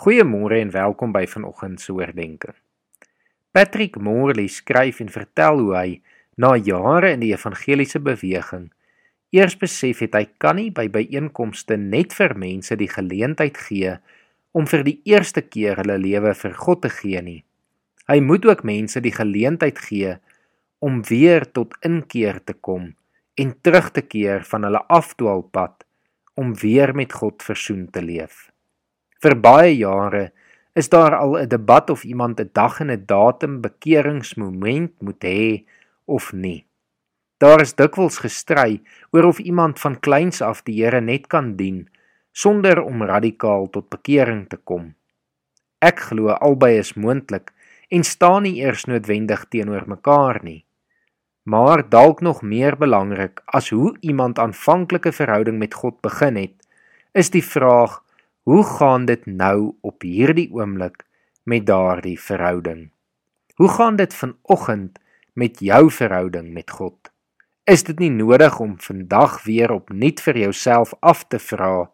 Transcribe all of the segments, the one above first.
Goeiemôre en welkom by vanoggend se oordeenking. Patrick Morley skryf en vertel hoe hy na jare in die evangeliese beweging eers besef het hy kan nie by byeenkomste net vir mense die geleentheid gee om vir die eerste keer hulle lewe vir God te gee nie. Hy moet ook mense die geleentheid gee om weer tot inkeer te kom en terug te keer van hulle afdwaalpad om weer met God versoen te leef. Vir baie jare is daar al 'n debat of iemand 'n dag en 'n datum bekeringsmoment moet hê of nie. Daar is dikwels gestry oor of iemand van kleins af die Here net kan dien sonder om radikaal tot bekering te kom. Ek glo albei is moontlik en staan nie eers noodwendig teenoor mekaar nie. Maar dalk nog meer belangrik as hoe iemand aanvanklike verhouding met God begin het, is die vraag Hoe gaan dit nou op hierdie oomblik met daardie verhouding? Hoe gaan dit vanoggend met jou verhouding met God? Is dit nie nodig om vandag weer opnuut vir jouself af te vra: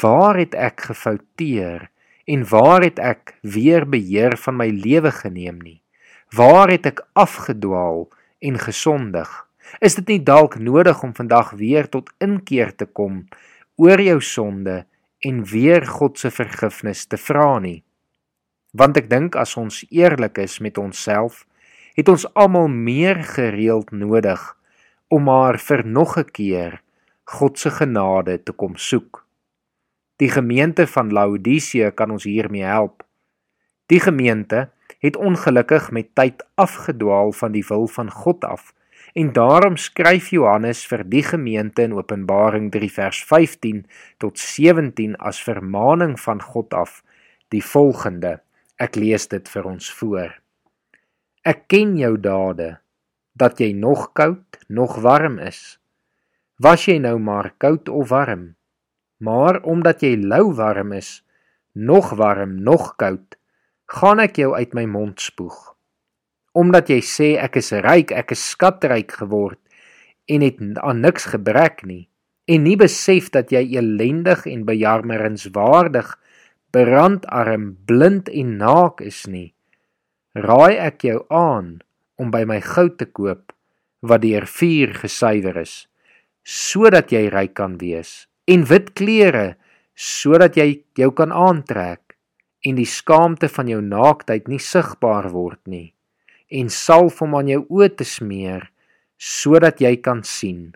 Waar het ek gefouteer en waar het ek weer beheer van my lewe geneem nie? Waar het ek afgedwaal en gesondig? Is dit nie dalk nodig om vandag weer tot inkeer te kom oor jou sonde en weer God se vergifnis te vra nie. Want ek dink as ons eerlik is met onsself, het ons almal meer gereeld nodig om maar vir nog 'n keer God se genade te kom soek. Die gemeente van Laodicea kan ons hiermee help. Die gemeente het ongelukkig met tyd afgedwaal van die wil van God af En daarom skryf Johannes vir die gemeente in Openbaring 3 vers 15 tot 17 as vermaaning van God af die volgende. Ek lees dit vir ons voor. Ek ken jou dade dat jy nog koud, nog warm is. Was jy nou maar koud of warm? Maar omdat jy lou warm is, nog warm, nog koud, gaan ek jou uit my mond spoeg omdat jy sê ek is ryk, ek is skatryk geword en het aan niks gebrek nie en nie besef dat jy elendig en bejammeringswaardig brandarm, blind en naak is nie. Raai ek jou aan om by my goud te koop wat deur vuur gesuiwer is, sodat jy ryk kan wees en wit klere sodat jy jou kan aantrek en die skaamte van jou naaktheid nie sigbaar word nie en salf om aan jou oë te smeer sodat jy kan sien.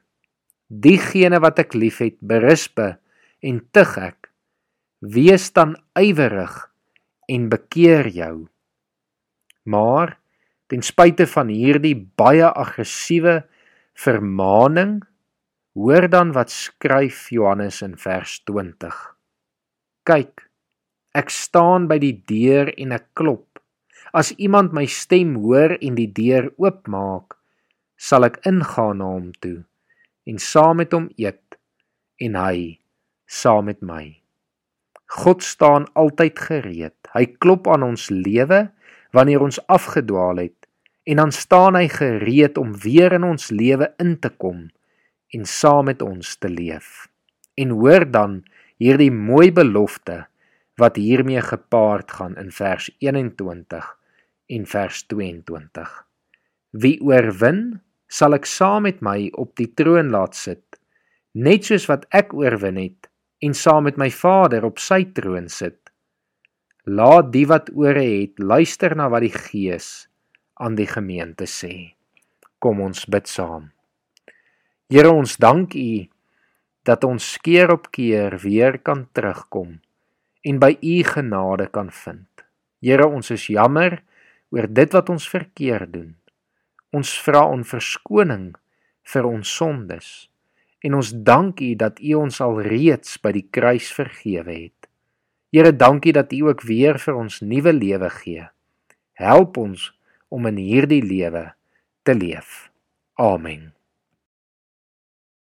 Diegene wat ek liefhet, berispe en tug ek. Wees dan ywerig en bekeer jou. Maar ten spyte van hierdie baie aggressiewe vermaaning, hoor dan wat skryf Johannes in vers 20. Kyk, ek staan by die deur en ek klop. As iemand my stem hoor en die deur oopmaak, sal ek ingaan na hom toe en saam met hom eet en hy saam met my. God staan altyd gereed. Hy klop aan ons lewe wanneer ons afgedwaal het en dan staan hy gereed om weer in ons lewe in te kom en saam met ons te leef. En hoor dan hierdie mooi belofte wat hiermee gepaard gaan in vers 21 en vers 22. Wie oorwin, sal ek saam met my op die troon laat sit, net soos wat ek oorwin het en saam met my Vader op sy troon sit. Laat die wat ore het, luister na wat die Gees aan die gemeente sê. Kom ons bid saam. Here ons dank U dat ons keer op keer weer kan terugkom en by U genade kan vind. Here ons is jammer oor dit wat ons verkeerd doen. Ons vra om verskoning vir ons sondes en ons dank U dat U ons al reeds by die kruis vergewe het. Here, dankie dat U ook weer vir ons nuwe lewe gee. Help ons om in hierdie lewe te leef. Amen.